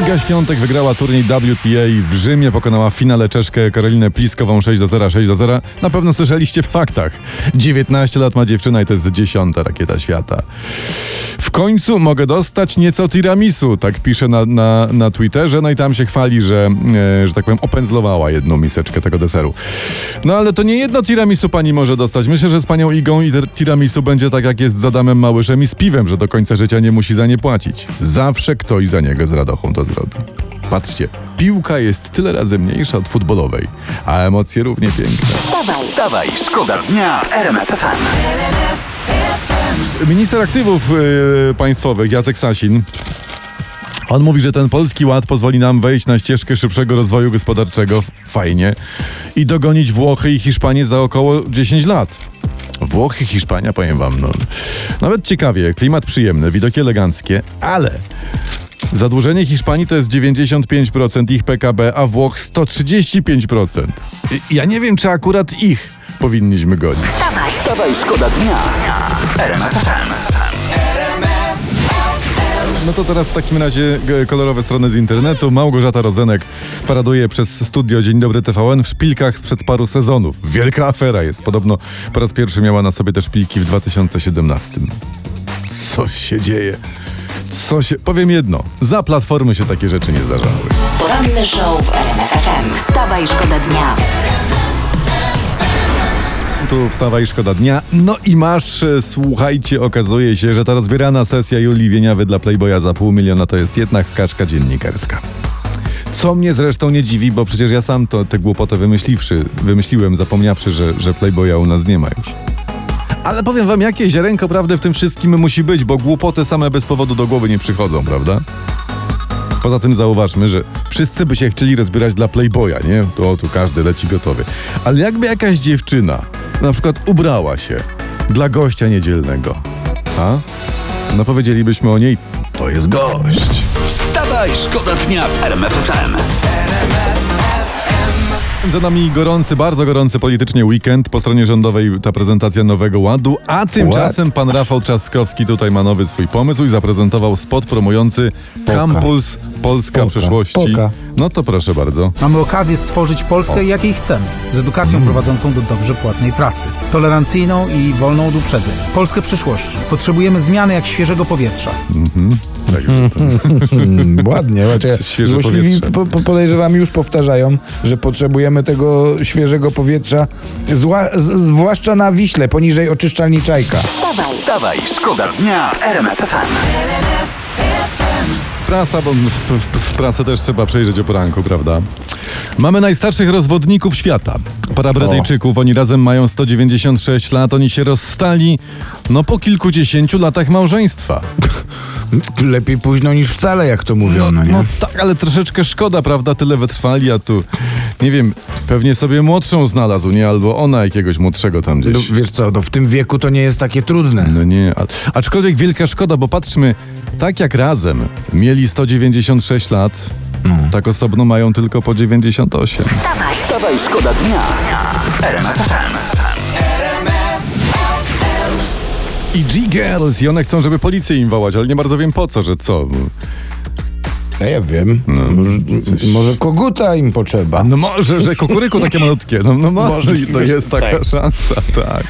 Iga Świątek wygrała turniej WTA w Rzymie, pokonała w finale Czeszkę Karolinę Pliskową 6 do 0, 6 do 0. Na pewno słyszeliście w faktach. 19 lat ma dziewczyna i to jest dziesiąta rakieta świata. W końcu mogę dostać nieco tiramisu, tak pisze na, na, na Twitterze, no i tam się chwali, że, e, że tak powiem, opędzlowała jedną miseczkę tego deseru. No ale to nie jedno tiramisu pani może dostać. Myślę, że z panią Igą i tiramisu będzie tak jak jest z Adamem Małyszem i z piwem, że do końca życia nie musi za nie płacić. Zawsze ktoś za niego z radochą to zrobi. Patrzcie, piłka jest tyle razy mniejsza od futbolowej, a emocje równie piękne. Wstawaj, Wstawaj, szkoda dnia w RMF FM. Minister aktywów yy, państwowych Jacek Sasin on mówi, że ten polski ład pozwoli nam wejść na ścieżkę szybszego rozwoju gospodarczego. Fajnie. I dogonić Włochy i Hiszpanię za około 10 lat. Włochy, Hiszpania, powiem wam, no. Nawet ciekawie, klimat przyjemny, widoki eleganckie, ale zadłużenie Hiszpanii to jest 95% ich PKB, a Włoch 135%. I- Ja nie wiem, czy akurat ich powinniśmy gonić. Wstawaj, szkoda dnia. No to teraz w takim razie g- kolorowe strony z internetu. Małgorzata Rozenek paraduje przez studio Dzień Dobry TVN w szpilkach sprzed paru sezonów. Wielka afera jest. Podobno po raz pierwszy miała na sobie te szpilki w 2017. Co się dzieje? Co się... Powiem jedno. Za Platformy się takie rzeczy nie zdarzały. poranny show w RMF FM. Wstawaj, szkoda dnia. Tu wstawa i szkoda dnia. No i masz, e, słuchajcie, okazuje się, że ta rozbierana sesja Julii Wieniawy dla Playboya za pół miliona to jest jednak kaczka dziennikarska. Co mnie zresztą nie dziwi, bo przecież ja sam to tę głupotę wymyśliwszy, wymyśliłem, zapomniawszy, że, że Playboya u nas nie ma już. Ale powiem wam, jakie ziarenko prawdy w tym wszystkim musi być, bo głupoty same bez powodu do głowy nie przychodzą, prawda? Poza tym zauważmy, że wszyscy by się chcieli rozbierać dla Playboya, nie? To tu każdy leci gotowy. Ale jakby jakaś dziewczyna na przykład ubrała się dla gościa niedzielnego, a? No powiedzielibyśmy o niej, to jest gość. Wstawaj, szkoda dnia w RMF FM. Za nami gorący, bardzo gorący politycznie weekend. Po stronie rządowej ta prezentacja Nowego Ładu, a tymczasem pan Rafał Trzaskowski tutaj ma nowy swój pomysł i zaprezentował spot promujący Campus Polska Polka. przyszłości. Polka. No to proszę bardzo. Mamy okazję stworzyć Polskę, jakiej chcemy, z edukacją Mhm. prowadzącą do dobrze płatnej pracy, tolerancyjną i wolną od uprzedzeń. Polskę przyszłości. Potrzebujemy zmiany jak świeżego powietrza. Tak, Mm, ładnie, ładnie. Świeże Złośliwi powietrze. po, po, podejrzewam już powtarzają, że potrzebujemy tego świeżego powietrza, zła, z, zwłaszcza na Wiśle, poniżej oczyszczalni Czajka. Wstawaj, Wstawaj, szkoda dnia w RMF FM. Prasa, bo w, w, w prasę też trzeba przejrzeć o poranku, prawda? Mamy najstarszych rozwodników świata. Para Brytyjczyków, oni razem mają 196 lat, oni się rozstali, no po kilkudziesięciu latach małżeństwa. Lepiej późno niż wcale, jak to mówiono, nie? No tak, ale troszeczkę szkoda, prawda? Tyle wytrwali, a tu, nie wiem, pewnie sobie młodszą znalazł, nie? Albo ona jakiegoś młodszego tam No, gdzieś. wiesz co, no w tym wieku to nie jest takie trudne. No nie, a, aczkolwiek wielka szkoda, bo patrzmy, tak jak razem mieli 196 lat, tak osobno mają tylko po 98. Wstawaj, szkoda dnia. I G-Girls, i one chcą, żeby policję im wołać, ale nie bardzo wiem po co, że co. No ja wiem, może, może koguta im potrzeba. No może, że kukuryku takie malutkie, no, no może i to jest taka szansa, tak.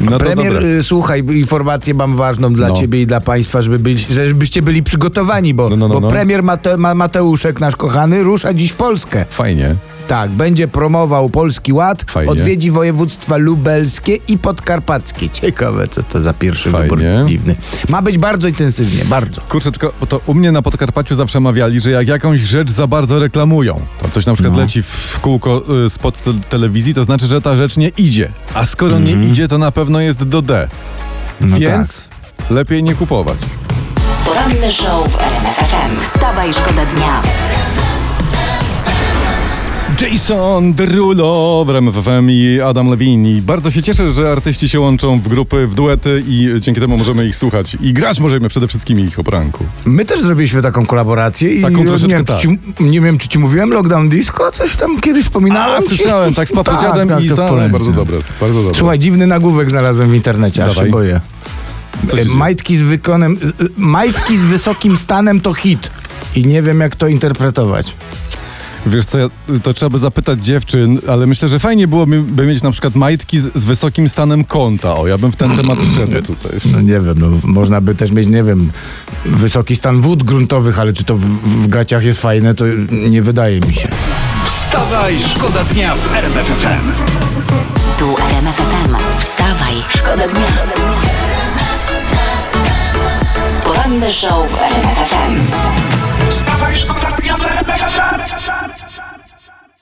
No Premier, y, słuchaj, informację mam ważną dla No. ciebie i dla państwa, żeby byli, żebyście byli przygotowani, bo, No, no, no, bo no. premier Mate, Ma, Mateuszek, nasz kochany, rusza dziś w Polskę. Fajnie. Tak, będzie promował Polski Ład, Fajnie. odwiedzi województwa lubelskie i podkarpackie. Ciekawe, co to za pierwszy Fajnie. wybór dziwny. Ma być bardzo intensywnie, bardzo. Kurczę, tylko to u mnie na Podkarpaciu zawsze mawiali, że jak jakąś rzecz za bardzo reklamują, to coś na przykład No. leci w kółko y, spod te- telewizji, to znaczy, że ta rzecz nie idzie. A skoro nie idzie, to na pewno jest do D. No Więc lepiej nie kupować. poranny show w RMF FM. Wstawaj, szkoda dnia. Jason Derulo w RMF FM i Adam Levine. I bardzo się cieszę, że artyści się łączą w grupy, w duety i dzięki temu możemy ich słuchać. I grać możemy przede wszystkim ich o poranku. My też zrobiliśmy taką kolaborację i Taką nie, troszeczkę wiem, tak. czy ci, nie wiem, czy ci mówiłem, Lockdown Disco, coś tam kiedyś wspominałem. A, słyszałem, tak z papodziadem Tak, i tak, za... polecam. Bardzo dobre, bardzo dobre. Słuchaj, dziwny nagłówek znalazłem w internecie, aż się boję. E? Majtki z wykonem, e, e, majtki z wysokim stanem to hit. I nie wiem, jak to interpretować. Wiesz co, to trzeba by zapytać dziewczyn, ale myślę, że fajnie byłoby by mieć na przykład majtki z, z wysokim stanem konta. O, ja bym w ten temat wszedł tutaj. No nie wiem, no, można by też mieć, nie wiem, wysoki stan wód gruntowych, ale czy to w, w gaciach jest fajne, to nie wydaje mi się. Wstawaj, szkoda dnia w RMF FM. Tu RMF FM. Wstawaj, szkoda dnia. Poranny show w RMF FM. Wstawaj, szkoda dnia w RMF FM.